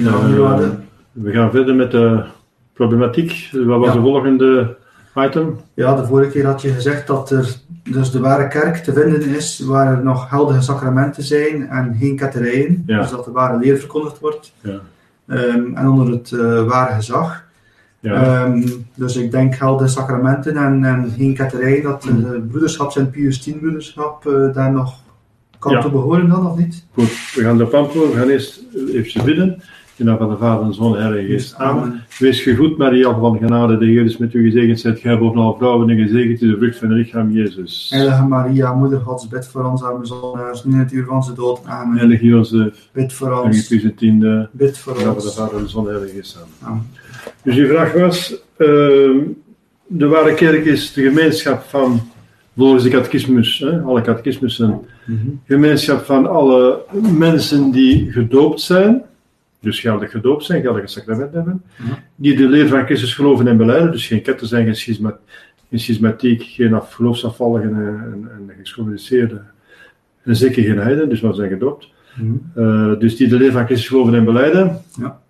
Uh, we gaan verder met de problematiek. Wat was Ja. de volgende item? Ja, de vorige keer had je gezegd dat er dus de ware kerk te vinden is waar er nog geldige sacramenten zijn en geen ketterijen. Ja. Dus dat de ware leer verkondigd wordt. Ja. Ehm, en onder het eh, ware gezag. Ja. Ehm, dus ik denk geldige sacramenten en, en geen ketterijen, dat de broederschap, Sint Pius X broederschap, eh, daar nog kan Ja. toe behoren dan, of niet? Goed, we gaan de antwoorden. We gaan eerst even bidden. De naam van de Vader en de Zoon en Heilige Geest. Amen. Wees gegroet, Maria van genade, de Heer is met u gezegend. Zijt gij boven alle vrouwen en gezegend is de vrucht van het lichaam Jezus. Heilige Maria, moeder Gods, bid voor ons arme zondaars, nu in het uur van onze dood. Amen. Heilige Jozef, Bid voor en ons, tiende. bid voor de van de ons. Vader en de Zoon en Heilige Geest. Amen. Amen. Dus uw vraag was, ehm, de ware kerk is de gemeenschap van, volgens de catechismus, hè, alle catechismussen, Mhm. gemeenschap van alle mensen die gedoopt zijn, dus geldig gedoopt zijn, geldig een sacrament hebben, die de leer van Christus geloven en beleiden, dus geen ketten zijn, geen, schisma, geen schismatiek, geen af, geloofsafvalligen en, en, en gescholariseerden, en zeker geen heiden, dus we zijn gedoopt. Mhm. Eh, dus die de leer van Christus geloven en beleiden, Ja.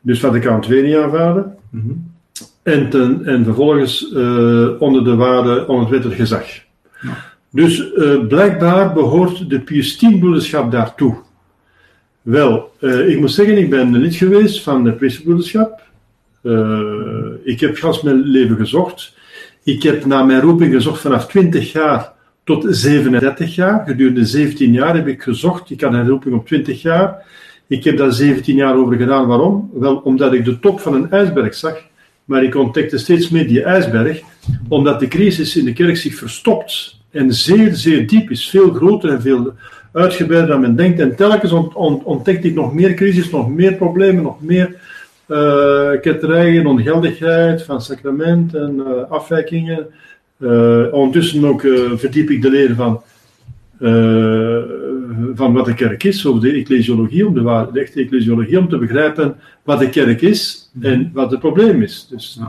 dus Vaticaan II niet aanvaarden, Mhm. en, ten, en vervolgens eh, onder de waarde, onder het wettelijk gezag. Ja. Dus eh, blijkbaar behoort de Pius daartoe. Wel, eh, ik moet zeggen, ik ben lid geweest van de priesterbroederschap. Eh, ik heb gans mijn leven gezocht. Ik heb naar mijn roeping gezocht vanaf 20 jaar tot 37 jaar. Gedurende 17 jaar heb ik gezocht. Ik had een roeping op 20 jaar. Ik heb daar 17 jaar over gedaan. Waarom? Wel, omdat ik de top van een ijsberg zag. Maar ik ontdekte steeds meer die ijsberg, omdat de crisis in de kerk zich verstopt en zeer, zeer diep is. Veel groter en veel uitgebreider dan men denkt. En telkens ont- ont- ontdekte ik nog meer crisis, nog meer problemen, nog meer eh ketterijen, ongeldigheid van sacrament en eh, afwijkingen. Eh, ondertussen ook verdiep ik de leer van, van wat de kerk is, over de ecclesiologie, om de, waar- de echte ecclesiologie, om te begrijpen wat de kerk is en wat het probleem is. Dus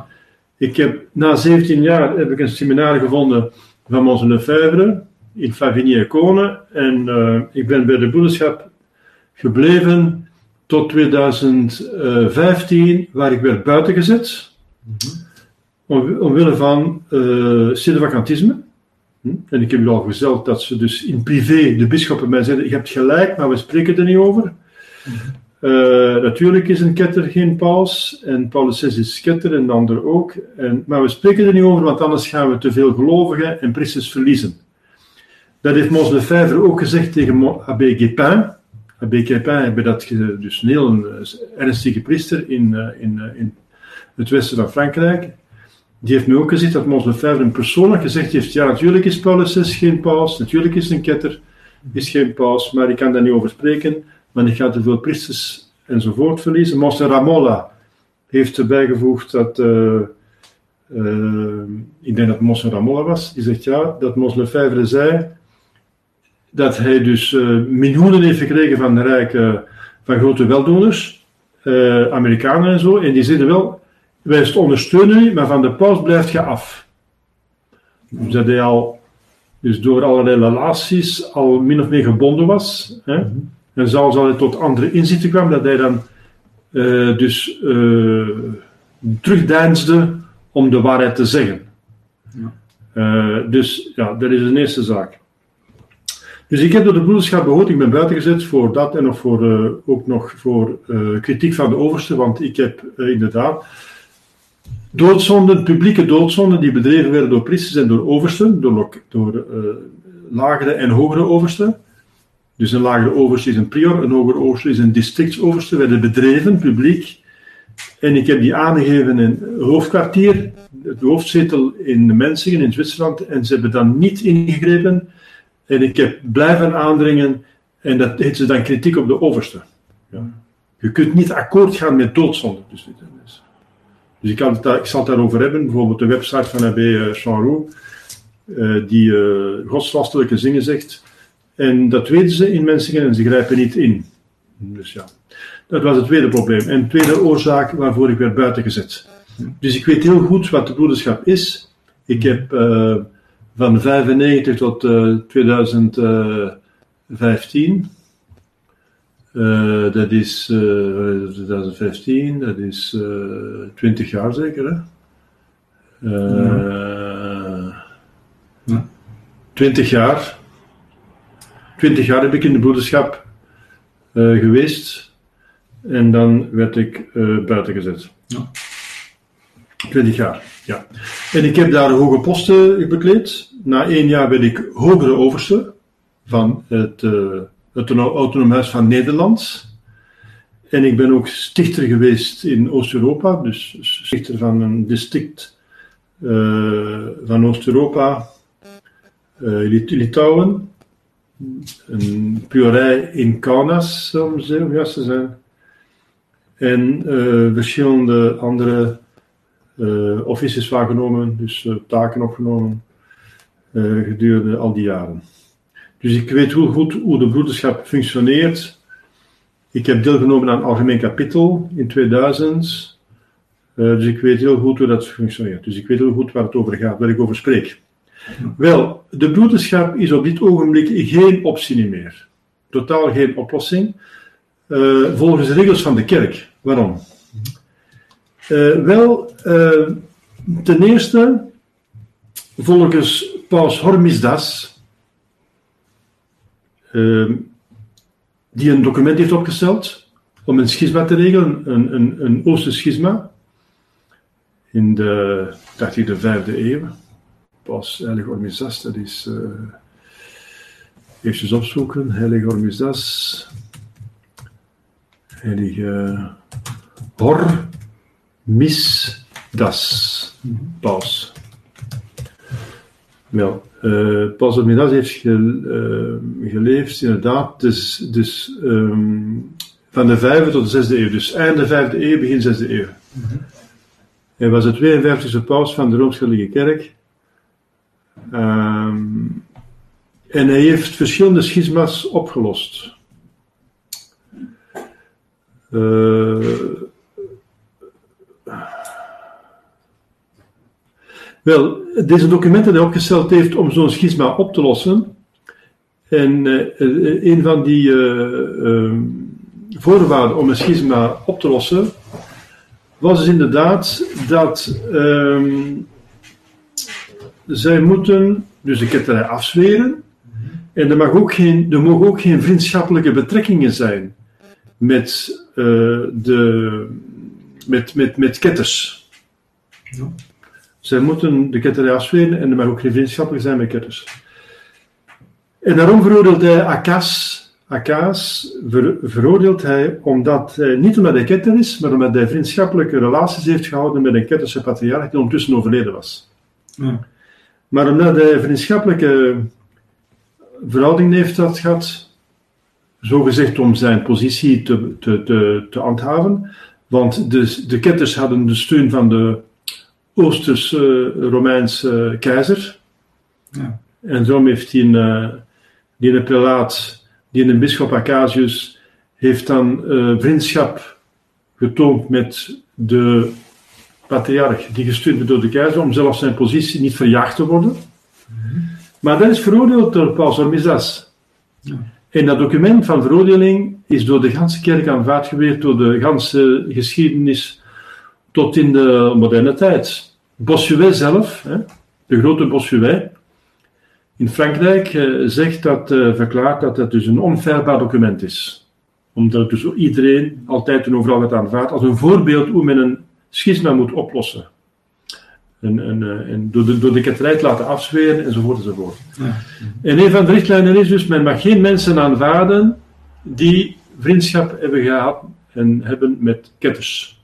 ik heb, na 17 jaar heb ik een seminar gevonden van Mons Lefebvre in Favigny en Kone en eh, ik ben bij de broederschap gebleven tot 2015, waar ik werd buitengezet, om, omwille van uh, sedevacantisme. Hm? En ik heb u al gezegd dat ze dus in privé, de bisschoppen mij zeiden, je hebt gelijk, maar we spreken er niet over. Eh, natuurlijk is een ketter geen paus, en Paulus VI is ketter en de ander ook. En, maar we spreken er niet over, want anders gaan we te veel gelovigen en priesters verliezen. Dat heeft Mons Lefebvre ook gezegd tegen Abbé Guépin. Abbé Guépin dat dus een heel een, eh, ernstige priester in, eh, in, eh, in het westen van Frankrijk. Die heeft nu ook gezegd dat Mons Lefebvre persoonlijk gezegd heeft: ja, natuurlijk is Paulus geen paus, natuurlijk is een ketter is geen paus, maar ik kan daar niet over spreken, want ik ga te veel priesters enzovoort verliezen. Mons Ramolla heeft erbij gevoegd dat, ik denk dat Mons Ramolla was, die zegt ja, dat Mons Lefebvre zei dat hij dus eh, miljoenen heeft gekregen van rijke, van grote weldoeners, eh, Amerikanen en zo, en die zeiden wel, wij ondersteunen u, maar van de paus blijft je af. Dus dat hij al, dus door allerlei relaties, al min of meer gebonden was. Hè? En zelfs al hij tot andere inzichten kwam, dat hij dan eh, dus eh terugdeinsde om de waarheid te zeggen. Ja. Dus ja, dat is de eerste zaak. Dus ik heb door de broederschap behoord, ik ben buiten gezet voor dat en nog voor, eh, ook nog voor eh, kritiek van de overste, want ik heb eh, inderdaad doodzonden, publieke doodzonden die bedreven werden door priesters en door oversten, door, door lagere en hogere oversten. Dus een lagere overste is een prior, een hogere overste is een districtsoverste, werden bedreven, publiek. En ik heb die aangegeven in het hoofdkwartier, het hoofdzetel in Mensingen in Zwitserland, en ze hebben dan niet ingegrepen. En ik heb blijven aandringen, en dat heet ze dan kritiek op de overste. Ja. Je kunt niet akkoord gaan met doodzonde. Dus, dus, ik, ik zal het daarover hebben, bijvoorbeeld de website van AB Chanroux, eh, die eh godslastelijke zingen zegt. En dat weten ze in Mensingen en ze grijpen niet in. Dus ja, dat was het tweede probleem. En de tweede oorzaak waarvoor ik werd buiten gezet. Dus ik weet heel goed wat de broederschap is. Ik heb van 95 tot eh, 2015 Uh, dat is uh, 2015, dat is uh, 20 jaar zeker, hè? Uh, ja. 20 jaar. 20 jaar heb ik in de broederschap geweest en dan werd ik buiten gezet. Ja. 20 jaar, ja. En ik heb daar hoge posten bekleed. Na één jaar werd ik hogere overste van het, uh, het Autonoom Huis van Nederland. En ik ben ook stichter geweest in Oost-Europa, dus stichter van een district uh, van Oost-Europa, uh, Litouwen, een priorij in Kaunas, om juist te zijn, en verschillende andere uh, offices waargenomen, dus uh, taken opgenomen uh, gedurende al die jaren. Dus ik weet heel goed hoe de broederschap functioneert. Ik heb deelgenomen aan het algemeen kapitel in 2000. dus ik weet heel goed hoe dat functioneert. Dus ik weet heel goed waar het over gaat, waar ik over spreek. Wel, de broederschap is op dit ogenblik geen optie meer. Totaal geen oplossing. volgens de regels van de kerk. Waarom? Uh, wel, uh, ten eerste, volgens Paus Hormisdas, uh, die een document heeft opgesteld om een schisma te regelen, een, een, een schisma, in de, dacht ik, de vijfde eeuw. Paus Heilig Hormisdas, dat is, uh, even opzoeken, Heilig Hormisdas, Heilige Hor, Misdas, Paus. Wel, uh, Paus Midas heeft ge, uh, geleefd, inderdaad, dus, dus um, van de vijfde tot de zesde eeuw. Dus einde vijfde eeuw, begin zesde eeuw. Mm -hmm. Hij was de 52e paus van de Rooms-Katholieke Kerk. Um, en hij heeft verschillende schisma's opgelost. Uh, Wel, deze documenten die hij opgesteld heeft om zo'n schisma op te lossen. En uh, een van die uh, voorwaarden om een schisma op te lossen was dus inderdaad dat um, zij moeten dus de ketterij afzweren. En er, mag ook geen, er mogen ook geen vriendschappelijke betrekkingen zijn met, de, met, met, met ketters. Ja. Zij moeten de ketterij afsweren en er mag ook geen vriendschappelijk zijn met ketters. En daarom veroordeelt hij Akas. Akas ver, veroordeelt hij omdat hij, niet omdat hij ketter is, maar omdat hij vriendschappelijke relaties heeft gehouden met een ketterse patriarch die ondertussen overleden was. Ja. Maar omdat hij vriendschappelijke verhoudingen heeft dat gehad, zogezegd om zijn positie te, te, te, te handhaven, want de, de ketters hadden de steun van de Oosterse Romeinse keizer. Ja. En zo heeft die een, eh, die een prelaat, die een bischop Acasius, heeft dan uh, vriendschap getoond met de patriarch die gestuurd werd door de keizer om zelfs zijn positie niet verjaagd te worden. Mhm. Maar dat is veroordeeld door Paus Hormisdas. Ja. En dat document van veroordeling is door de ganse kerk aanvaard geweest, door de ganse geschiedenis tot in de moderne tijd. Bossuet zelf, hè, de grote Bossuet, in Frankrijk eh, zegt dat, uh, verklaart dat het dus een onfeilbaar document is. Omdat dus iedereen altijd en overal het aanvaardt als een voorbeeld hoe men een schisma moet oplossen. En, en, en door, de, door de ketterij te laten afzweren enzovoort enzovoort. Ja. En een van de richtlijnen is dus, men mag geen mensen aanvaarden die vriendschap hebben gehad en hebben met ketters.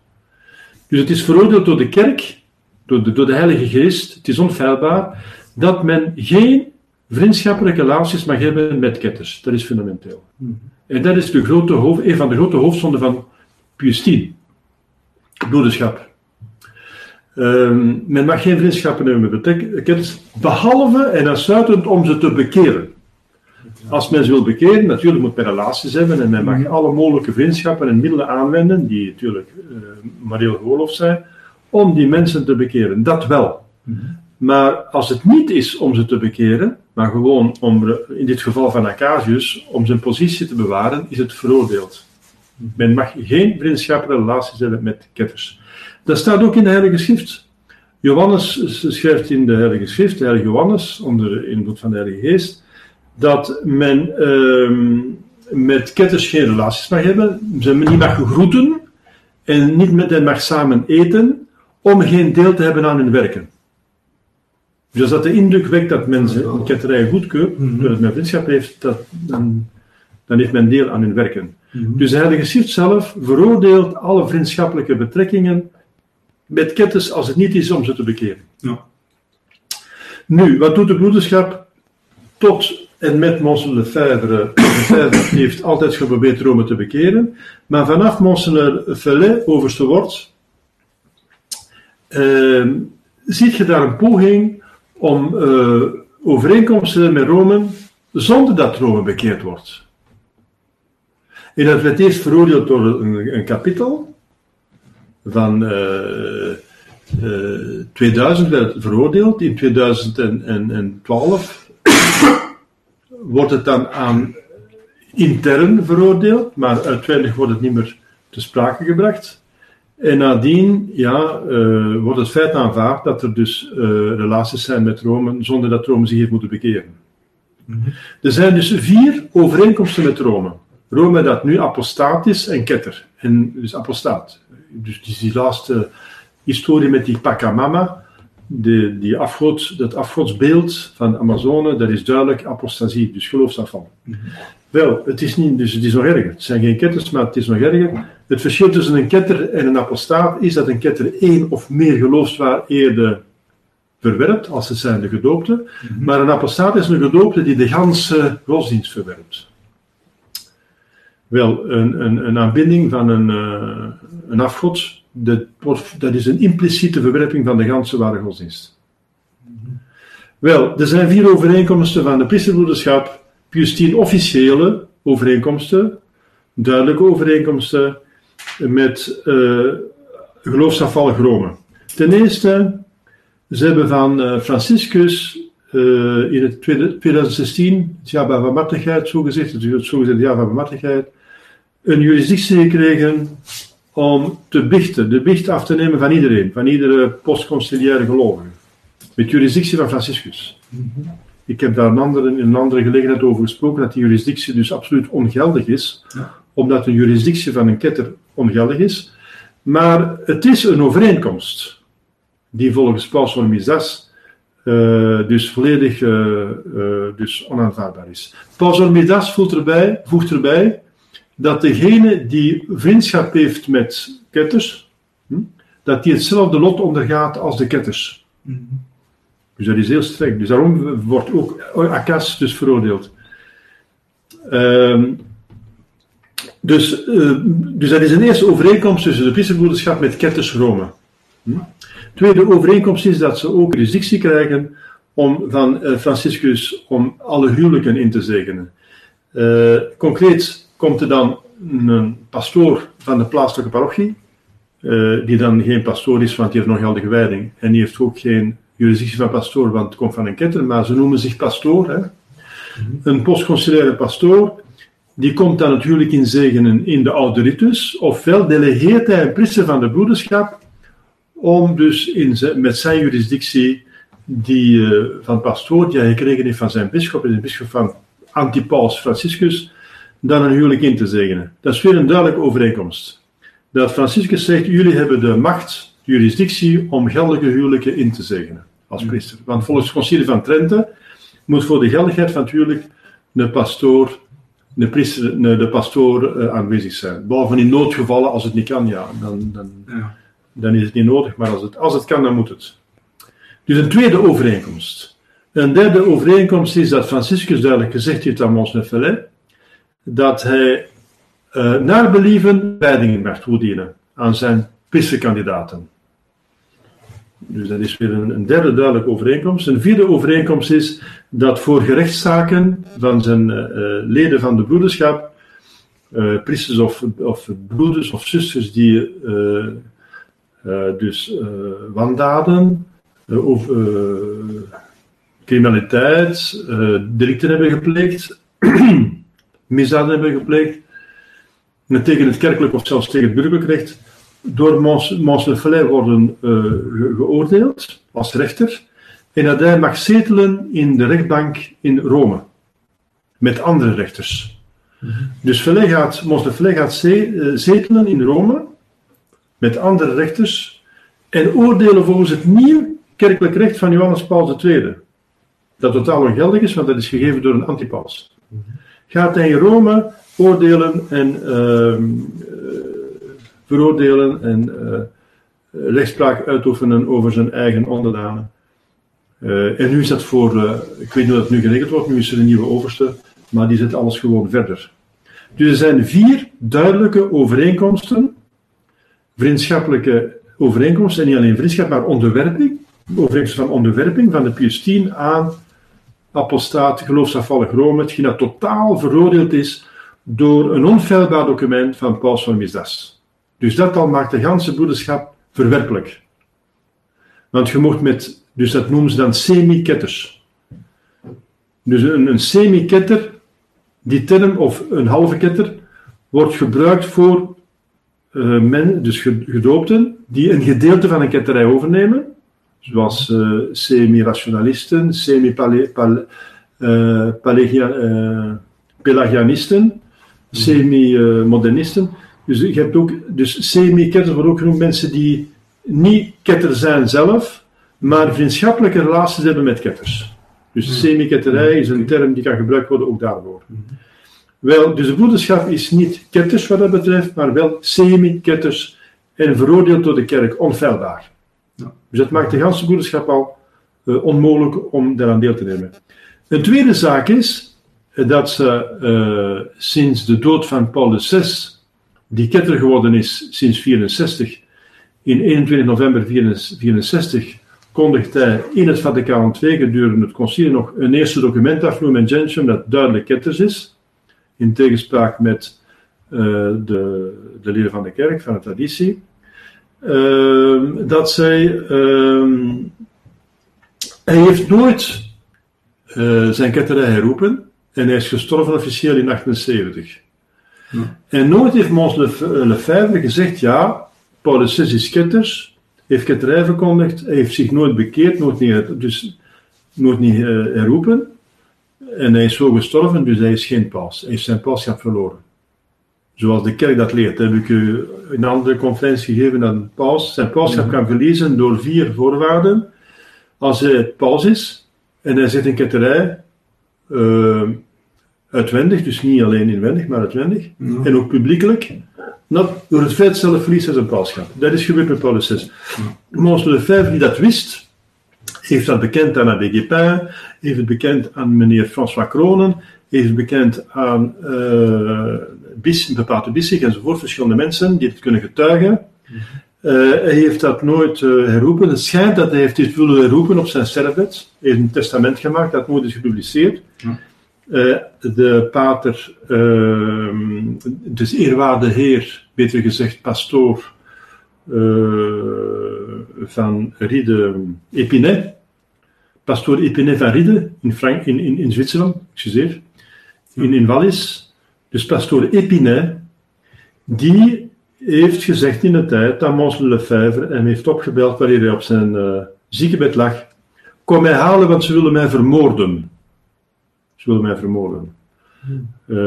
Dus het is veroordeeld door de kerk, door de, door de Heilige Geest, het is onfeilbaar, dat men geen vriendschappelijke relaties mag hebben met ketters. Dat is fundamenteel. Mhm. En dat is de grote hoofd, een van de grote hoofdzonden van Pius X. Broederschap. Um, men mag geen vriendschappen hebben met ketters, behalve en uitsluitend om ze te bekeren. Als men ze wil bekeren, natuurlijk moet men relaties hebben en men mag mhm. alle mogelijke vriendschappen en middelen aanwenden, die natuurlijk uh, maar heel zijn, om die mensen te bekeren. Dat wel. Mhm. Maar als het niet is om ze te bekeren, maar gewoon om, in dit geval van Acasius, om zijn positie te bewaren, is het veroordeeld. Men mag geen vriendschappelijke relaties hebben met ketters. Dat staat ook in de Heilige Schrift. Johannes schrijft in de Heilige Schrift, de Heilige Johannes, onder invloed van de Heilige Geest, dat men ehm, met ketters geen relaties mag hebben, ze niet mag groeten en niet met hen mag samen eten, om geen deel te hebben aan hun werken. Dus als dat de indruk wekt dat men een ketterij goedkeurt, mm -hmm. het met vriendschap heeft, dat, dan, dan heeft men deel aan hun werken. Mhm. Dus de Heilige Schrift zelf veroordeelt alle vriendschappelijke betrekkingen met ketters als het niet is om ze te bekeren. Ja. Nu, wat doet de broederschap? Tot en met Monseigneur Lefebvre. Lefebvre heeft altijd geprobeerd Rome te bekeren, maar vanaf Monseigneur Fellet, overste wordt, uh, ziet je daar een poging om uh, overeenkomsten met Rome zonder dat Rome bekeerd wordt. En dat werd eerst veroordeeld door een, een kapitel van uh, uh, 2000 werd het veroordeeld. In 2012 wordt het dan aan intern veroordeeld, maar uiteindelijk wordt het niet meer te sprake gebracht. En nadien ja, uh, wordt het feit aanvaard dat er dus uh, relaties zijn met Rome zonder dat Rome zich heeft moeten bekeren. Mm -hmm. Er zijn dus vier overeenkomsten met Rome. Rome dat nu apostaat is en ketter. En dus apostaat. Dus die, laatste historie met die Pachamama, de, die dat afgodsbeeld van Amazone, dat is duidelijk apostasie, dus geloofsafval. Mm -hmm. Wel, het is, niet, dus het is nog erger. Het zijn geen ketters, maar het is nog erger. Het verschil tussen een ketter en een apostaat is dat een ketter één of meer geloofswaarheden verwerpt, als het zijn de gedoopten. Mm -hmm. Maar een apostaat is een gedoopte die de ganse godsdienst verwerpt. Wel, een, een, een aanbidding van een, uh, een afgod, dat, is een impliciete verwerping van de ganse ware godsdienst. Wel, er zijn vier overeenkomsten van de priesterbroederschap, plus tien officiële overeenkomsten, duidelijke overeenkomsten met uh, geloofsafvallig Rome. Ten eerste, ze hebben van uh, Franciscus uh, in het 2016, het jaar van barmhartigheid, zo gezegd, het jaar van barmhartigheid, een juridictie gekregen om te bichten, de bicht af te nemen van iedereen, van iedere postconciliaire gelovige. Met juridictie van Franciscus. Mm -hmm. Ik heb daar een andere, in een andere gelegenheid over gesproken, dat die juridictie dus absoluut ongeldig is, ja. omdat een juridictie van een ketter ongeldig is. Maar het is een overeenkomst, die volgens Paus Hormizdas uh, dus volledig uh, uh, dus onaanvaardbaar is. Paus Hormizdas voegt erbij, voegt erbij dat degene die vriendschap heeft met ketters, hm, dat die hetzelfde lot ondergaat als de ketters. Mm -hmm. Dus dat is heel streng. Dus daarom wordt ook Akas dus veroordeeld. Um, dus, uh, dus dat is een eerste overeenkomst tussen de priesterbroederschap met ketters Rome. Hm? Tweede overeenkomst is dat ze ook jurisdictie krijgen om, van uh, Franciscus om alle huwelijken in te zegenen. Uh, concreet komt er dan een pastoor van de plaatselijke parochie, uh, die dan geen pastoor is, want die heeft nog geldige wijding. En die heeft ook geen jurisdictie van pastoor, want het komt van een ketter, maar ze noemen zich pastoor. Hè. Mm -hmm. Een postconciliaire pastoor, die komt dan natuurlijk in zegenen in de oude ritus, ofwel delegeert hij een priester van de broederschap om dus in met zijn jurisdictie die uh, van pastoor, die hij gekregen heeft van zijn bischop, en de bischop van Antipaus Franciscus, dan een huwelijk in te zegenen. Dat is weer een duidelijke overeenkomst. Dat Franciscus zegt, jullie hebben de macht, de jurisdictie, om geldige huwelijken in te zegenen als priester. Want volgens het concilie van Trente moet voor de geldigheid van het huwelijk een pastoor, een priester, de pastoor uh, aanwezig zijn. Behalve in noodgevallen, als het niet kan, ja, dan, dan, ja. dan is het niet nodig. Maar als het, als het kan, dan moet het. Dus een tweede overeenkomst. Een derde overeenkomst is dat Franciscus duidelijk gezegd heeft aan Mons Nefelet, dat hij uh, naar believen wijdingen mag toedienen aan zijn pissenkandidaten. Dus dat is weer een, derde duidelijke overeenkomst. Een vierde overeenkomst is dat voor gerechtszaken van zijn uh, leden van de broederschap, priesters of, of broeders of zusters die dus wandaden uh, criminaliteit, delicten hebben gepleegd, misdaden hebben gepleegd, en tegen het kerkelijk of zelfs tegen het burgerlijk recht, door Mons worden ge geoordeeld als rechter. En dat hij mag zetelen in de rechtbank in Rome. Met andere rechters. Dus Velay gaat, Mons gaat zetelen in Rome. Met andere rechters. En oordelen volgens het nieuw kerkelijk recht van Johannes Paul II. Dat totaal ongeldig is, want dat is gegeven door een antipaus. Gaat hij in Rome oordelen en uh, veroordelen en uh, rechtspraak uitoefenen over zijn eigen onderdanen. Uh, en nu is dat voor, ik weet niet hoe dat nu geregeld wordt, nu is er een nieuwe overste, maar die zet alles gewoon verder. Dus er zijn vier duidelijke overeenkomsten, vriendschappelijke overeenkomsten, en niet alleen vriendschap, maar onderwerping, overeenkomsten van onderwerping van de Pius aan apostaat, geloofsafvallig Rome, hetgeen dat totaal veroordeeld is door een onfeilbaar document van Paus van Misdas. Dus dat al maakt de ganse broederschap verwerpelijk. Want je mocht met, dus dat noemen ze dan semi-ketters. Dus een, een semi-ketter, die term, of een halve ketter, wordt gebruikt voor uh, men, dus gedoopten, die een gedeelte van een ketterij overnemen, zoals uh, semi-rationalisten, semi-pelagianisten, semi-modernisten. Dus je hebt ook, dus semi-ketters worden ook genoemd mensen die niet ketter zijn zelf, maar vriendschappelijke relaties hebben met ketters. Dus hmm. semi-ketterij is een term die kan gebruikt worden ook daarvoor. Wel, dus de broederschap is niet ketters wat dat betreft, maar wel semi-ketters en veroordeeld door de kerk, onfeilbaar. Dus dat maakt de ganse broederschap al uh, onmogelijk om daaraan deel te nemen. Een tweede zaak is dat ze uh, sinds de dood van Paulus VI, die ketter geworden is sinds 64, in 21 november 1964 kondigt hij in het Vaticaan II gedurende het concilie nog een eerste document af, Lumen Gentium, dat duidelijk ketters is, in tegenspraak met de, de leden van de kerk, van de traditie. Uh, dat zij, uh, hij heeft nooit uh, zijn ketterij herroepen en hij is gestorven officieel in 78. Ja. En nooit heeft Mons Lefebvre gezegd, ja, Paulus VI is ketters, heeft ketterij verkondigd, hij heeft zich nooit bekeerd, nooit niet, dus nooit niet uh, herroepen. En hij is zo gestorven, dus hij is geen paus. Hij heeft zijn pauschap verloren. Zoals de kerk dat leert. Heb ik u in een andere conferentie gegeven dat een paus zijn pauschap mhm. kan verliezen door vier voorwaarden. Als hij paus is en hij zit in ketterij, uh, uitwendig, dus niet alleen inwendig, maar uitwendig, en ook publiekelijk, dat door het feit zelf verliest hij zijn pauschap. Dat is gebeurd met Paulus VI. Mons Lefebvre, die dat wist, heeft dat bekend aan Abbé Guépin, heeft het bekend aan meneer François Kronen, heeft het bekend aan uh, Bis, bepaalde Bissig enzovoort, verschillende mensen die het kunnen getuigen. Uh, hij heeft dat nooit uh, herroepen. Het schijnt dat hij heeft dit willen herroepen op zijn sterfbed. Hij heeft een testament gemaakt dat nooit is gepubliceerd. Uh, de pater, dus eerwaarde heer, beter gezegd pastoor van Riede Epinay, pastoor Epinay van Riede in, Frank in, in, in Zwitserland, excuseer, in, in Wallis. Dus pastoor Epinay, die heeft gezegd in de tijd dat Mons Lefebvre hem heeft opgebeld wanneer hij op zijn uh, ziekenbed lag. Kom mij halen, want ze willen mij vermoorden. Ze willen mij vermoorden. Uh,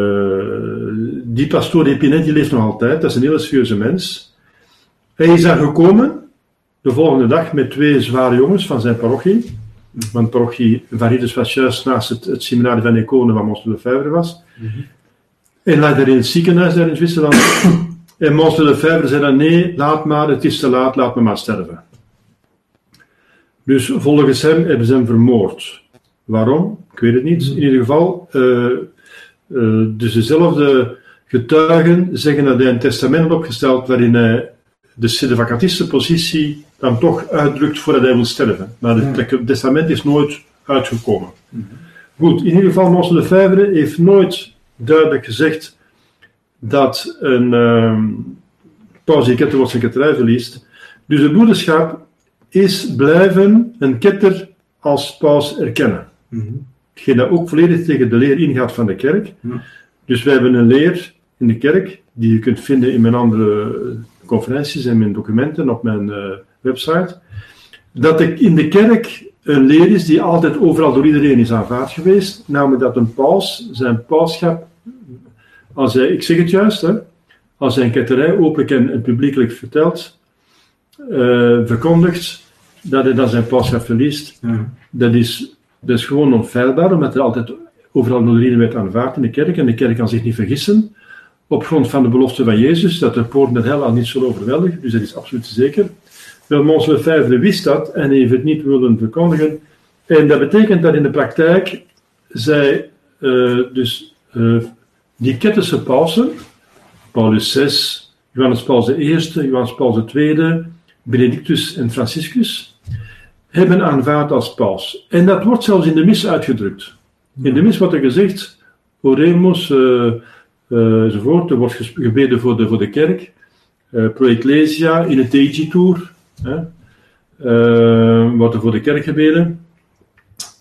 die pastoor Epinet die leeft nog altijd, dat is een hele serieuze mens. Hij is daar gekomen de volgende dag met twee zware jongens van zijn parochie. Want parochie Varides was juist naast het, het seminarie van Econe waar Mons Lefebvre was. Mm -hmm. En lag daar in het ziekenhuis daar in Zwitserland. En Mons de Lefebvre zei dan, nee, laat maar, het is te laat, laat me maar sterven. Dus volgens hem hebben ze hem vermoord. Waarom? Ik weet het niet. In ieder geval, uh, uh, dus dezelfde getuigen zeggen dat hij een testament had opgesteld waarin hij de sedevacantiste positie dan toch uitdrukt voordat hij wil sterven. Maar het testament is nooit uitgekomen. Goed, in ieder geval, Mons Lefebvre heeft nooit duidelijk gezegd dat een um, paus die wordt zijn ketterij verliest. Dus de broederschap is blijven een ketter als paus erkennen. Mhm. Hetgeen dat ook volledig tegen de leer ingaat van de kerk. Dus wij hebben een leer in de kerk, die je kunt vinden in mijn andere conferenties en mijn documenten op mijn eh, website. Dat ik in de kerk een leer is die altijd overal door iedereen is aanvaard geweest. Namelijk dat een paus zijn pauschap, als hij, ik zeg het juist, hè, als hij een ketterij openlijk en, en publiekelijk vertelt, eh, verkondigt, dat hij dan zijn pauschap verliest. Ja. Dat is, dat is gewoon onfeilbaar, omdat er altijd overal door iedereen werd aanvaard in de kerk. En de kerk kan zich niet vergissen op grond van de belofte van Jezus, dat de poorten der hel al niet zullen overweldigen. Dus dat is absoluut zeker. Wel, Mons Lefebvre wist dat en heeft het niet willen verkondigen. En dat betekent dat in de praktijk zij eh, dus eh, die ketterse pausen, Paulus VI, Johannes Paul I, Johannes Paul II, Benedictus en Franciscus, hebben aanvaard als paus. En dat wordt zelfs in de mis uitgedrukt. In de mis wordt er gezegd, oremus, eh, eh, enzovoort, er wordt gebeden voor de, voor de kerk, eh, pro ecclesia, in het hè, eh, wordt er voor de kerk gebeden.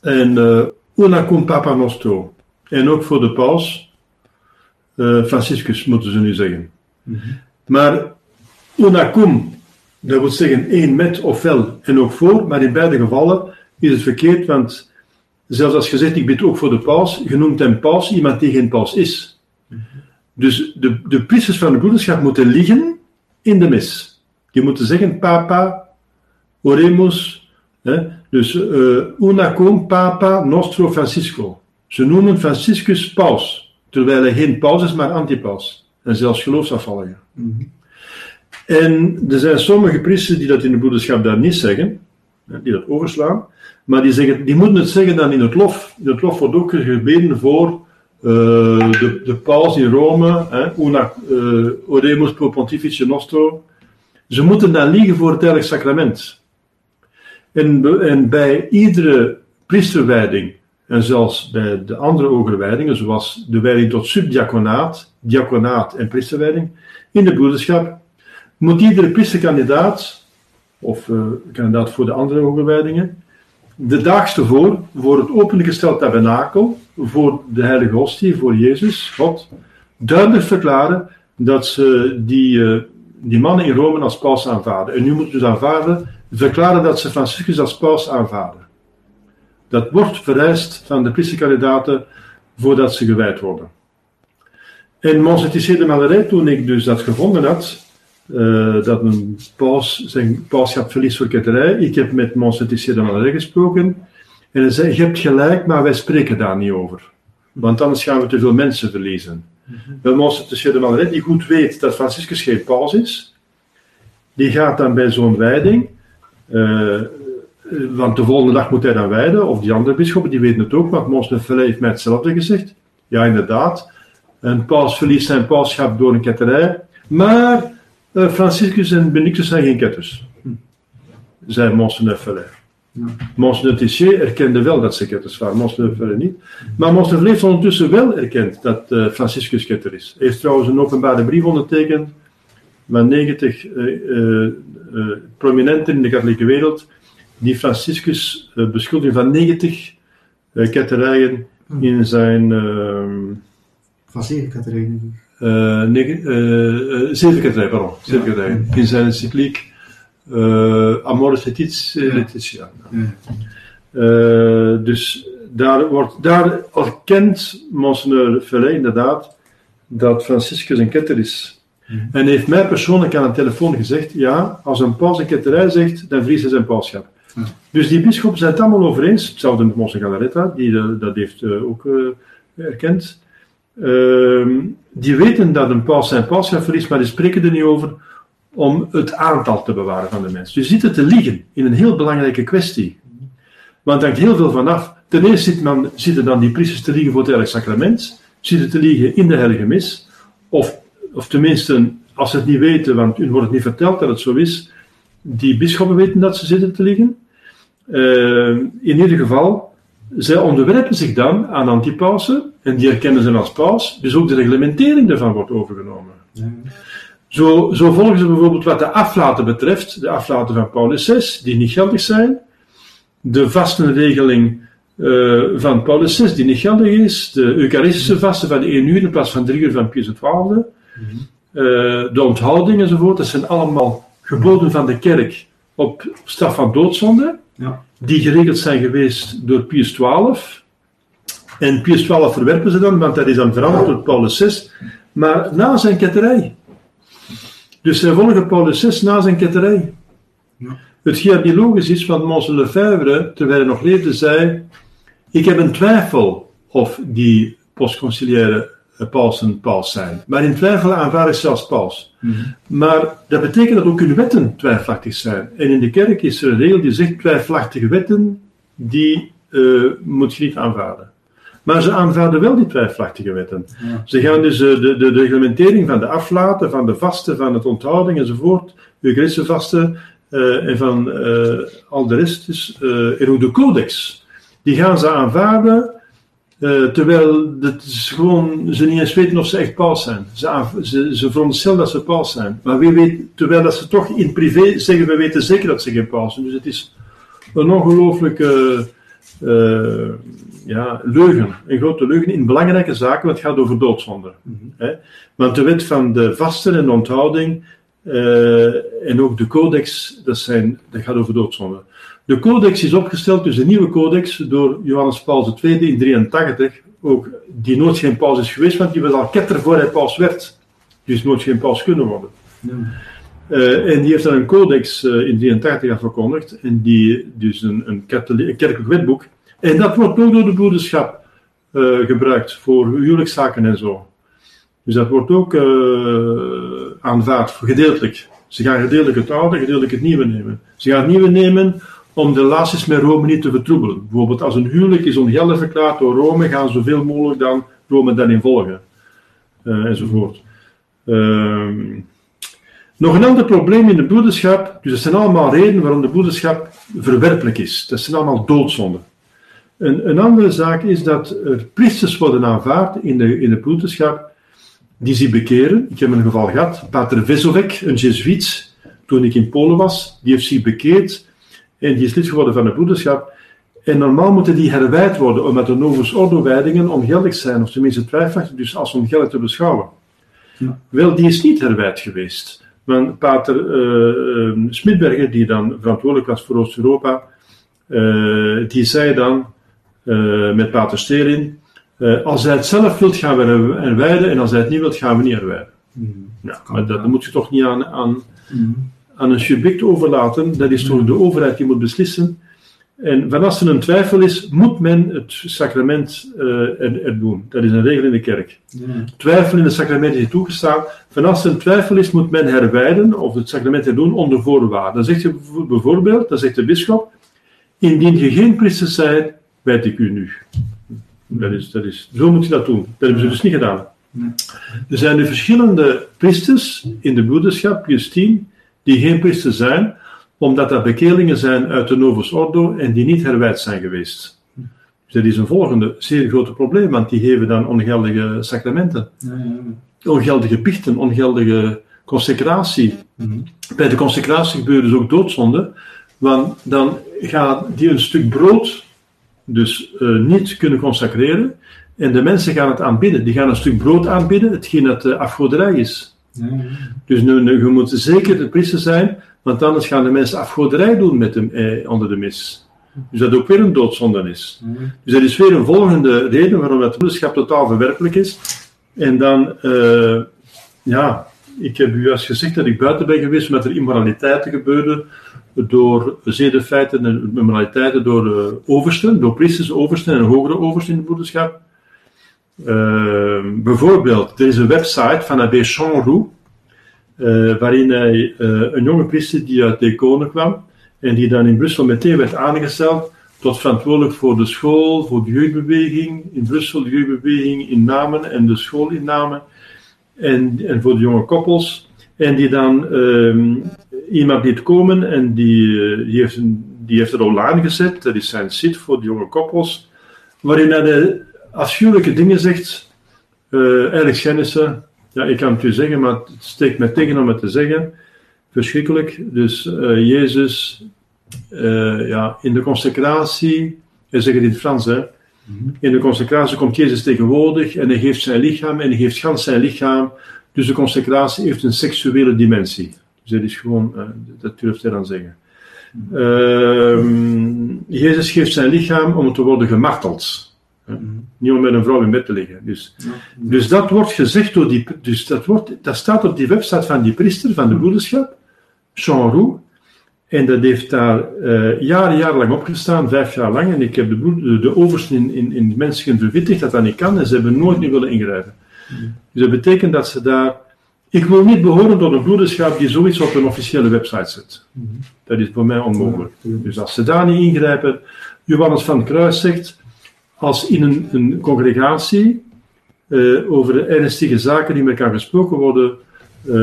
En eh, una cum papa nostro. En ook voor de paus, eh, Franciscus moeten ze nu zeggen. Maar una cum, dat wil zeggen één met ofwel en ook voor, maar in beide gevallen is het verkeerd, want zelfs als je zegt ik bid ook voor de paus, je noemt hem paus iemand die geen paus is. Dus de, de priesters van de broederschap moeten liggen in de mis. Die moeten zeggen papa, oremus, hè, dus eh, una cum papa nostro Francisco. Ze noemen Franciscus paus, terwijl hij geen paus is, maar antipaus. En zelfs geloofsafvallige. Mhm. En er zijn sommige priesters die dat in de broederschap daar niet zeggen, hè, die dat overslaan, maar die, zeggen, die moeten het zeggen dan in het lof. In het lof wordt ook gebeden voor eh, de, de paus in Rome, hè, una eh, oremus pro pontifice nostro. Ze moeten dan liegen voor het heilig sacrament. En, en bij iedere priesterwijding, en zelfs bij de andere hogere wijdingen, zoals de wijding tot subdiaconaat, diaconaat en priesterwijding, in de broederschap, moet iedere priesterkandidaat, of eh, kandidaat voor de andere hogere wijdingen, de daags ervoor, voor het opengesteld tabernakel, voor de heilige hostie, voor Jezus, God, duidelijk verklaren dat ze die, eh, die mannen in Rome als paus aanvaarden. En nu moeten ze dus aanvaarden, verklaren dat ze Franciscus als paus aanvaarden. Dat wordt vereist van de priesterkandidaten voordat ze gewijd worden. En Monseigneur de Malaret, toen ik dus dat gevonden had, eh, dat een paus zijn pauschap verliest voor ketterij, ik heb met Monseigneur de Malaret gesproken en hij zei, je hebt gelijk, maar wij spreken daar niet over. Want anders gaan we te veel mensen verliezen. Wel, Monseigneur de Malaret, die goed weet dat Franciscus geen paus is, die gaat dan bij zo'n wijding, eh, eh, want de volgende dag moet hij dan wijden, of die andere bisschoppen, die weten het ook, want Monseigneur Fellet heeft mij hetzelfde gezegd. Ja, inderdaad, een paus verliest zijn pauschap door een ketterij, maar eh, Franciscus en Benedictus zijn geen ketters, zei Monseigneur Fellet. Ja. Monseigneur Tissier erkende wel dat ze ketters waren, Monseigneur Fellet niet. Maar Fellet heeft ondertussen wel erkend dat eh, Franciscus ketter is. Hij heeft trouwens een openbare brief ondertekend met 90 eh, eh, eh, prominenten in de katholieke wereld die Franciscus eh, beschuldigen van 90 eh, ketterijen in zijn ehm, Van zeven eh, zeven ketterijen, pardon, zeven Ja. ketterijen, in zijn encycliek eh, Amoris. Laetitia. Ja. Eh, dus daar, wordt, daar erkent Monseigneur Fellet inderdaad dat Franciscus een ketter is. En heeft mij persoonlijk aan de telefoon gezegd: ja, als een paus een ketterij zegt, dan verliest hij zijn pauschap. Dus die bisschoppen zijn het allemaal over eens. Hetzelfde met Monsignor Galaretta, die eh, dat heeft eh, ook eh, erkend. Ehm, die weten dat een paus zijn pauschap verliest, maar die spreken er niet over om het aantal te bewaren van de mens. Dus zitten te liegen in een heel belangrijke kwestie. Want hangt heel veel vanaf. Ten eerste zit man, zitten dan die priesters te liegen voor het heilige sacrament, zitten te liegen in de heilige mis, of, of tenminste, als ze het niet weten, want u wordt het niet verteld dat het zo is, die bisschoppen weten dat ze zitten te liegen. Eh, in ieder geval, zij onderwerpen zich dan aan antipausen, en die erkennen ze als paus, dus ook de reglementering daarvan wordt overgenomen. Ja. Zo, zo volgen ze bijvoorbeeld wat de aflaten betreft, de aflaten van Paulus 6, die niet geldig zijn, de vastenregeling uh, van Paulus 6, die niet geldig is, de Eucharistische vasten van 1 uur in plaats van 3 uur van Pius XII, uh, de onthouding enzovoort, dat zijn allemaal geboden van de kerk op straf van doodzonde, ja. die geregeld zijn geweest door Pius XII. En Pius XII verwerpen ze dan, want dat is dan veranderd door Paulus 6, maar na zijn ketterij. Dus zij volgen Paulus 6 na zijn ketterij. Ja. Hetgeen niet logisch is, want Mons Lefebvre, terwijl hij nog leefde, zei: Ik heb een twijfel of die postconciliaire pausen paus zijn. Maar in twijfel aanvaard ik zelfs paus. Mhm. Maar dat betekent dat ook hun wetten twijfelachtig zijn. En in de kerk is er een regel die zegt: twijfelachtige wetten, die uh, moet je niet aanvaarden. Maar ze aanvaarden wel die twijfelachtige wetten. Ze gaan dus uh, de, de, de, reglementering van de aflaten, van de vasten, van het onthouding enzovoort, de vasten uh, en van uh, al de rest, dus, en ook de codex, die gaan ze aanvaarden, terwijl het gewoon, ze niet eens weten of ze echt paus zijn. Ze, ze, ze veronderstellen dat ze paus zijn. Maar wie weet, terwijl dat ze toch in privé zeggen, we weten zeker dat ze geen paus zijn. Dus het is een ongelooflijke ja, leugen, een grote leugen in belangrijke zaken, want het gaat over doodzonde. Mm Want de wet van de vasten en de onthouding uh, en ook de codex, dat, zijn, dat gaat over doodzonde. De codex is opgesteld, dus de nieuwe codex, door Johannes Paul II in 83, ook, die nooit geen paus is geweest, want die was al ketter voor hij paus werd. Is nooit geen paus kunnen worden. Uh, en die heeft dan een codex uh, in 83 verkondigd, en die, dus een, een, kerkelijk wetboek, en dat wordt ook door de broederschap uh, gebruikt voor huwelijkszaken en zo. Dus dat wordt ook aanvaard, gedeeltelijk. Ze gaan gedeeltelijk het oude, gedeeltelijk het nieuwe nemen. Ze gaan het nieuwe nemen om de relaties met Rome niet te vertroebelen. Bijvoorbeeld als een huwelijk is ongeldig verklaard door Rome, gaan zoveel mogelijk dan Rome daarin volgen. Enzovoort. Uh, nog een ander probleem in de broederschap, dus dat zijn allemaal redenen waarom de broederschap verwerpelijk is. Dat zijn allemaal doodzonden. Een, een, andere zaak is dat er priesters worden aanvaard in de, in de broederschap die zich bekeren. Ik heb een geval gehad, Pater Vesovek, een Jezuïet, toen ik in Polen was, die heeft zich bekeerd en die is lid geworden van de broederschap. En normaal moeten die herwijd worden, omdat de Novus Ordo-wijdingen ongeldig zijn, of tenminste twijfelachtig, dus als ongeldig te beschouwen. Ja. Wel, die is niet herwijd geweest. Want Pater uh, Smitberger, die dan verantwoordelijk was voor Oost-Europa, uh, die zei dan, uh, met Pater Sterin. Als hij het zelf wilt, gaan we herwijden, en als hij het niet wilt, gaan we niet herwijden. Mm. Ja, maar dat, moet je toch niet aan, aan, mm. aan een subject overlaten. Dat is toch de overheid die moet beslissen. En van als er een twijfel is, moet men het sacrament uh, er, er, doen. Dat is een regel in de kerk. Twijfel in het sacrament is toegestaan. Van als er een twijfel is, moet men herwijden of het sacrament er doen onder voorwaarden. Dan zegt je bijvoorbeeld, dan zegt de bisschop, indien je geen priester bent, weet ik u nu. Dat is, dat is, zo moet je dat doen. Dat hebben ze dus niet gedaan. Er zijn nu verschillende priesters in de broederschap, Justine, die geen priester zijn, omdat er bekeerlingen zijn uit de Novus Ordo en die niet herwijd zijn geweest. Dus dat is een volgende zeer grote probleem, want die geven dan ongeldige sacramenten. Ongeldige pichten, ongeldige consecratie. Bij de consecratie gebeuren dus ook doodzonde, want dan gaat die een stuk brood dus uh, niet kunnen consacreren. En de mensen gaan het aanbidden. Die gaan een stuk brood aanbidden, hetgeen dat uh, afgoderij is. Ja. Dus nu, nu, je moet zeker de priester zijn, want anders gaan de mensen afgoderij doen met hem eh, onder de mis. Dus dat ook weer een doodzonde is. Ja. Dus dat is weer een volgende reden waarom het broederschap totaal verwerpelijk is. En dan, uh, ja, ik heb u juist gezegd dat ik buiten ben geweest omdat er immoraliteiten gebeurden door zedenfeiten en moraliteiten door uh, oversten, door priesters, oversten en hogere oversten in de broederschap. Uh, bijvoorbeeld, er is een website van Abbé Chanroux, uh, waarin hij uh, een jonge priester die uit Deconen kwam en die dan in Brussel meteen werd aangesteld tot verantwoordelijk voor de school, voor de jeugdbeweging in Brussel, de jeugdbeweging in Namen en de school in Namen en, en voor de jonge koppels. En die dan ehm, iemand liet komen en die, eh, die, heeft, die heeft het online gezet. Dat is zijn site voor de jonge koppels. Waarin hij de afschuwelijke dingen zegt. Uh, eigenlijk Ja, ik kan het u zeggen, maar het steekt mij tegen om het te zeggen. Verschrikkelijk. Dus uh, Jezus, uh, ja, in de consecratie, hij zegt het in het Frans, hè. In de consecratie komt Jezus tegenwoordig en hij geeft zijn lichaam en hij geeft gans zijn lichaam. Dus de consecratie heeft een seksuele dimensie. Dus dat is gewoon, uh, dat durft hij dan zeggen. Uh, Jezus geeft zijn lichaam om te worden gemarteld. Mm. Niet om met een vrouw in bed te liggen. Dus, ja. dus dat wordt gezegd door die. Dus dat, wordt, dat staat op die website van die priester van de broederschap, Jean Roux. En dat heeft daar uh, jaren, jaren lang opgestaan, vijf jaar lang. En ik heb de, de, de oversten in, in, in mensen verwittigd dat dat niet kan. En ze hebben nooit meer willen ingrijpen. Dus dat betekent dat ze daar. Ik wil niet behoren tot een broederschap die zoiets op een officiële website zet. Mm. Dat is voor mij onmogelijk. Dus als ze daar niet ingrijpen. Johannes van Kruis zegt als in een, een congregatie uh, over ernstige zaken die met elkaar gesproken worden, uh,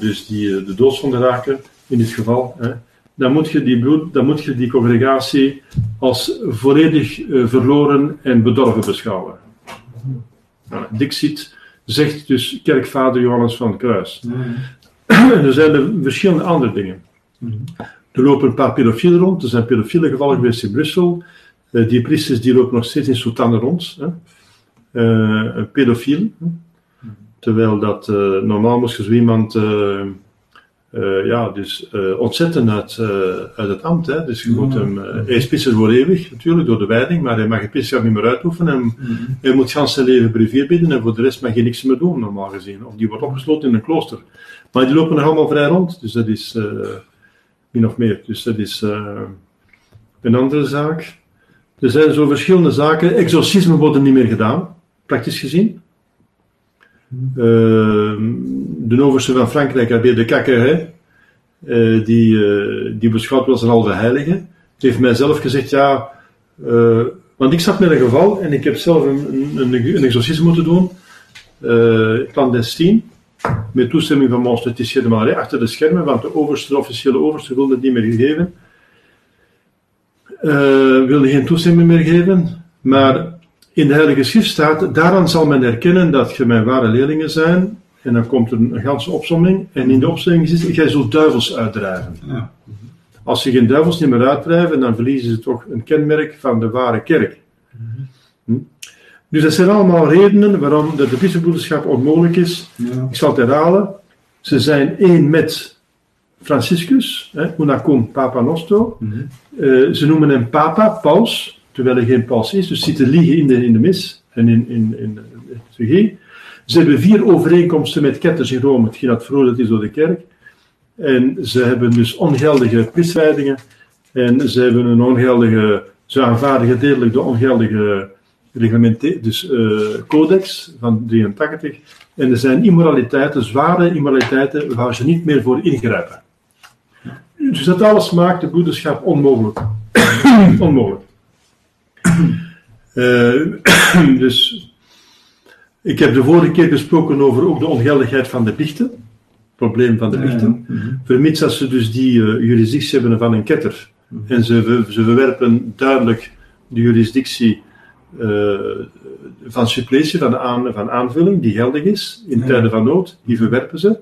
dus die uh, de doodzonde raken in dit geval, hè, dan, moet je die bloed, dan moet je die congregatie als volledig verloren en bedorven beschouwen. Nou, Dixit zegt dus kerkvader Johannes van Kruis. er zijn er verschillende andere dingen. Er lopen een paar pedofielen rond, er zijn pedofiele gevallen geweest in Brussel. Uh, die priesters die lopen nog steeds in soutanen rond. Hè. Uh, een pedofiel. Terwijl dat uh, normaal moest je zo iemand ja, dus, ontzetten uit, uit het ambt. Hè. Dus je moet hem, hij is pisser voor eeuwig, natuurlijk, door de wijding, maar hij mag je pisser niet meer uitoefenen. En, Hij moet gans zijn leven privé bidden en voor de rest mag je niks meer doen, normaal gezien. Of die wordt opgesloten in een klooster. Maar die lopen nog allemaal vrij rond, dus dat is min of meer. Dus dat is een andere zaak. Er zijn zo verschillende zaken. Exorcismen worden niet meer gedaan, praktisch gezien. Uh, de overste van Frankrijk, Abbé de Cacqueret, uh, die, uh, die beschouwt wel als een halve heilige, heeft mij zelf gezegd, ja, uh, want ik zat met een geval en ik heb zelf een, een, een exorcisme moeten doen, clandestien, met toestemming van Mons Letitia de Marais, achter de schermen, want de overste, de officiële overste wilde het niet meer gegeven wilde geen toestemming meer geven, maar in de Heilige Schrift staat, daaraan zal men herkennen dat je mijn ware leerlingen zijn, en dan komt er een ganse opzomming, en in de opzomming zit, jij zult duivels uitdrijven. Ja. Als ze geen duivels niet meer uitdrijven, dan verliezen ze toch een kenmerk van de ware kerk. Hm? Dus dat zijn allemaal redenen waarom de bischopbroederschap onmogelijk is. Ja. Ik zal het herhalen. Ze zijn één met Franciscus, hè, Unacum Papa Nostro. Mm -hmm. uh, ze noemen hem Papa, paus, terwijl hij geen paus is, dus zit te liegen in de, in de mis en in, in, in liturgie. Ze hebben vier overeenkomsten met ketters in Rome, hetgeen dat veroordeeld is door de kerk. En ze hebben dus ongeldige priswijdingen en ze hebben een ongeldige, ze aanvaarden gedeeltelijk de ongeldige reglementen, dus uh, codex van 83. En er zijn immoraliteiten, zware immoraliteiten, waar ze niet meer voor ingrijpen. Dus dat alles maakt de broederschap onmogelijk. onmogelijk. Uh, dus ik heb de vorige keer gesproken over ook de ongeldigheid van de biechten. Het probleem van de biechten. Ja, ja. Mhm. Vermits dat ze dus die uh, jurisdictie hebben van een ketter. -hmm. En ze, ze verwerpen duidelijk de jurisdictie uh, van suppletie, van, aan, van aanvulling, die geldig is in tijden van nood. Die verwerpen ze.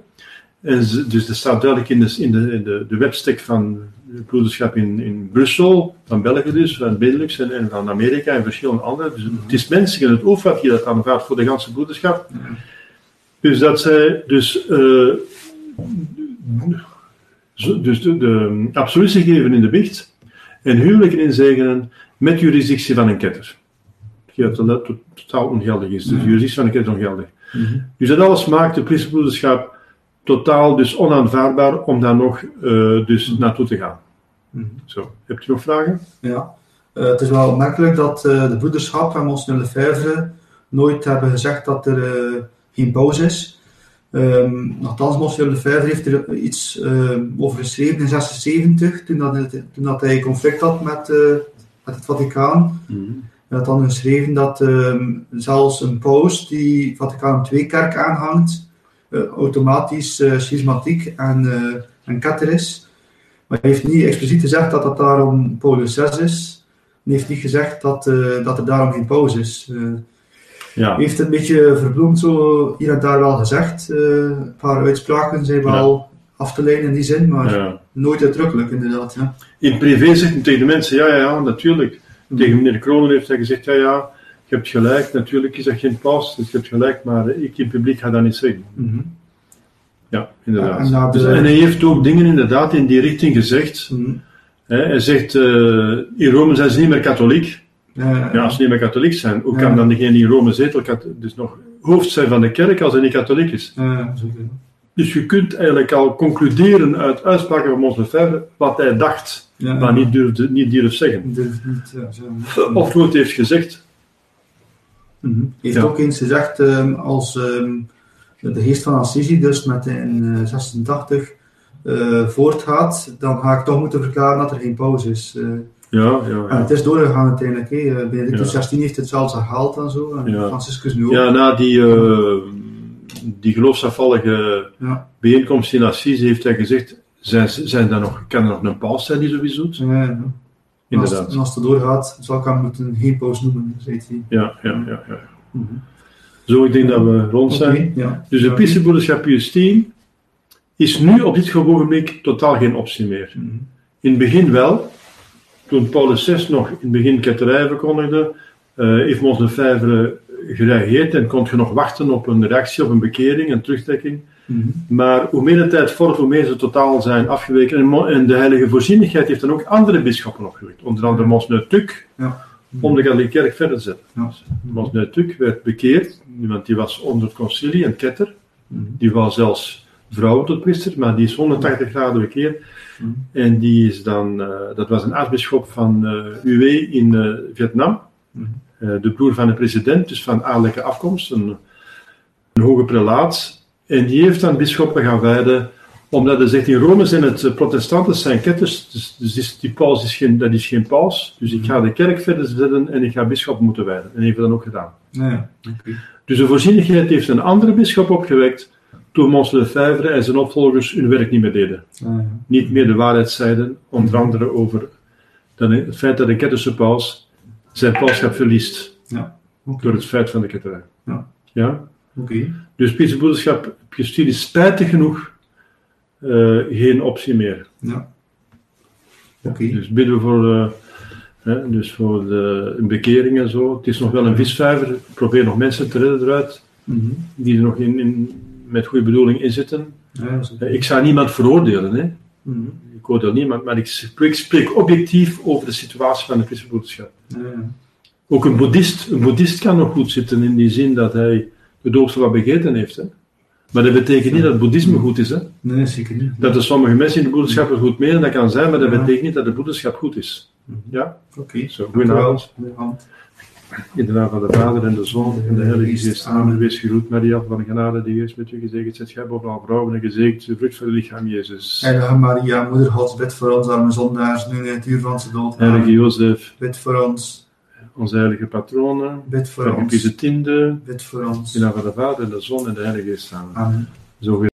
En dus dat staat duidelijk in de, in de, in de, de webstack van het broederschap in, in Brussel, van België dus, van Benelux en, en van Amerika en verschillende andere. Dus het is mensen in het oog die dat aanvaardt voor de ganse broederschap. Dus dat zij dus, uh, dus de, de absolutie geven in de bicht en huwelijken inzegenen met jurisdictie van een ketter. Dat totaal ongeldig is. Dus de jurisdictie van een ketter is ongeldig. Mm -hmm. Dus dat alles maakt de priesterbroederschap totaal dus onaanvaardbaar om daar nog uh, dus mm. naartoe te gaan. Mm. Zo, hebt u nog vragen? Ja, uh, het is wel opmerkelijk dat uh, de broederschap van Monseigneur Lefebvre nooit hebben gezegd dat er geen pauze is. Um, nogthans, Monseigneur Lefebvre heeft er iets over geschreven in 1976, toen, dat, toen dat hij conflict had met, met het Vaticaan. Mm. Hij had dan geschreven dat um, zelfs een paus die Vaticaan II-kerk aanhangt, automatisch uh, schismatiek en, uh, en ketter is. Maar hij heeft niet expliciet gezegd dat dat daarom Paulus 6 is. Hij heeft niet gezegd dat, dat er daarom geen pauze is. Ja. heeft het een beetje verbloemd zo hier en daar wel gezegd. Eh, een paar uitspraken zijn wel af te leiden in die zin, maar ja. nooit uitdrukkelijk inderdaad. Ja. In privé zegt hij tegen de mensen, ja, ja, ja, natuurlijk. Tegen meneer Kronen heeft hij gezegd, ja, ja, je hebt gelijk, natuurlijk is dat geen paus, dus je hebt gelijk, maar ik in publiek ga dat niet zeggen. Mhm. Ja, inderdaad. Ja, en Dus- en hij heeft ook dingen inderdaad in die richting gezegd. Mhm. Hè, hij zegt, eh, in Rome zijn ze niet meer katholiek. Ja, Ja, als ze niet meer katholiek zijn, hoe Ja. kan dan degene die in Rome zetel dus nog hoofd zijn van de kerk als hij niet katholiek is? ja, zeker. Dus je kunt eigenlijk al concluderen uit uitspraken van Mons Lefebvre wat hij dacht, Ja, maar niet durfde, niet durft zeggen. Ik durf niet, ja, zo. Of nooit heeft gezegd. Mhm. Hij heeft Ja. ook eens gezegd, ehm, als ehm, de geest van Assisi dus met in eh, 86 eh, voortgaat, dan ga ik toch moeten verklaren dat er geen pauze is. Eh, Ja, ja, En het is doorgegaan uiteindelijk. hè. Eh, Benedictus Ja. 16 heeft het zelfs herhaald en zo. En Ja. Franciscus nu ook. Ja, na die, eh, die geloofsafvallige bijeenkomst in Assise heeft hij gezegd, zijn, zijn er nog, kan er nog een paus zijn die? Ja, ja. En als, Inderdaad. en als het doorgaat, zal ik hem moeten geen pauze noemen, zei hij. Ja, ja, ja, ja. Zo, ik denk dat we rond zijn. Ja. Dus de Ja. priesterbroederschap Pius 10 is nu op dit ogenblik totaal geen optie meer. Mhm. In het begin wel, toen Paulus VI nog in het begin ketterij verkondigde, eh, heeft Mons Lefebvre gereageerd en kon je nog wachten op een reactie, op een bekering, een terugtrekking. Mhm. Maar hoe meer de tijd vordert, hoe meer ze totaal zijn afgeweken. En, de heilige voorzienigheid heeft dan ook andere bisschoppen opgewekt. Onder andere Monseigneur Tuc, Ja. om de katholieke kerk verder te zetten. Ja. Monseigneur Tuc werd bekeerd, want die was onder het concilie, een ketter. Mhm. Die was zelfs vrouw tot priester, maar die is 180 graden bekeerd. Mhm. En die is dan, eh, dat was een aartsbisschop van eh UW in eh, Vietnam. De broer van de president, dus van adellijke afkomst, een, een hoge prelaat. En die heeft dan bisschoppen gaan wijden, omdat hij zegt in Rome zijn het eh, protestanten, zijn ketters, dus, dus is- die paus is geen, dat is geen paus. Dus ik ga de kerk verder zetten en ik ga bisschoppen moeten wijden. En heeft dat dan ook gedaan. Ja. Dus de voorzienigheid heeft een andere bisschop opgewekt toen Mons Lefebvre en zijn opvolgers hun werk niet meer deden. Ja, ja. Niet meer de waarheid zeiden, onder andere over dat het feit dat de ketterse paus zijn pauschap verliest Ja. Door het feit van de ketterij. Ja. Ja? Oké. Dus Pietse Broederschap Pius is spijtig genoeg eh, geen optie meer. Ja. Oké. Dus bidden we voor, eh, hè, dus voor de, een bekering en zo. Het is nog wel een visvijver. Ik probeer nog mensen te redden eruit Mhm. die er nog in, in, met goede bedoeling in zitten. Ja. Eh, Ik zou niemand veroordelen, hè. Mhm. ik oordeel niemand, maar ik spreek, spreek objectief over de situatie van de Christenbroederschap. Ja, ja. Ook een boeddhist, een boeddhist kan nog goed zitten in die zin dat hij de doopsel wat begeten heeft. Hè. Maar dat betekent niet dat het boeddhisme goed is. Hè. Nee, zeker niet. Dat er sommige mensen in de broederschap er goed mee en dat kan zijn, maar dat betekent niet dat de broederschap goed is. Ja? Oké. Zo, goedenavond. In de naam van de Vader en de Zoon en de Heilige Geest. Amen. Wees gegroet, Maria, van genade, de Geest met u gezegend. Zet gij boven alle vrouwen en gezegend de vrucht van het lichaam, Jezus. Heilige Maria, Moeder Gods, bid voor ons arme zondaars, nu en in het uur van onze dood. Heilige. Jozef, Bid voor ons, onze heilige patronen. bid voor ons, Pius Tiende. bid voor ons. In naam van de Vader en de Zoon en de Heilige Geest. Amen. Amen. Zo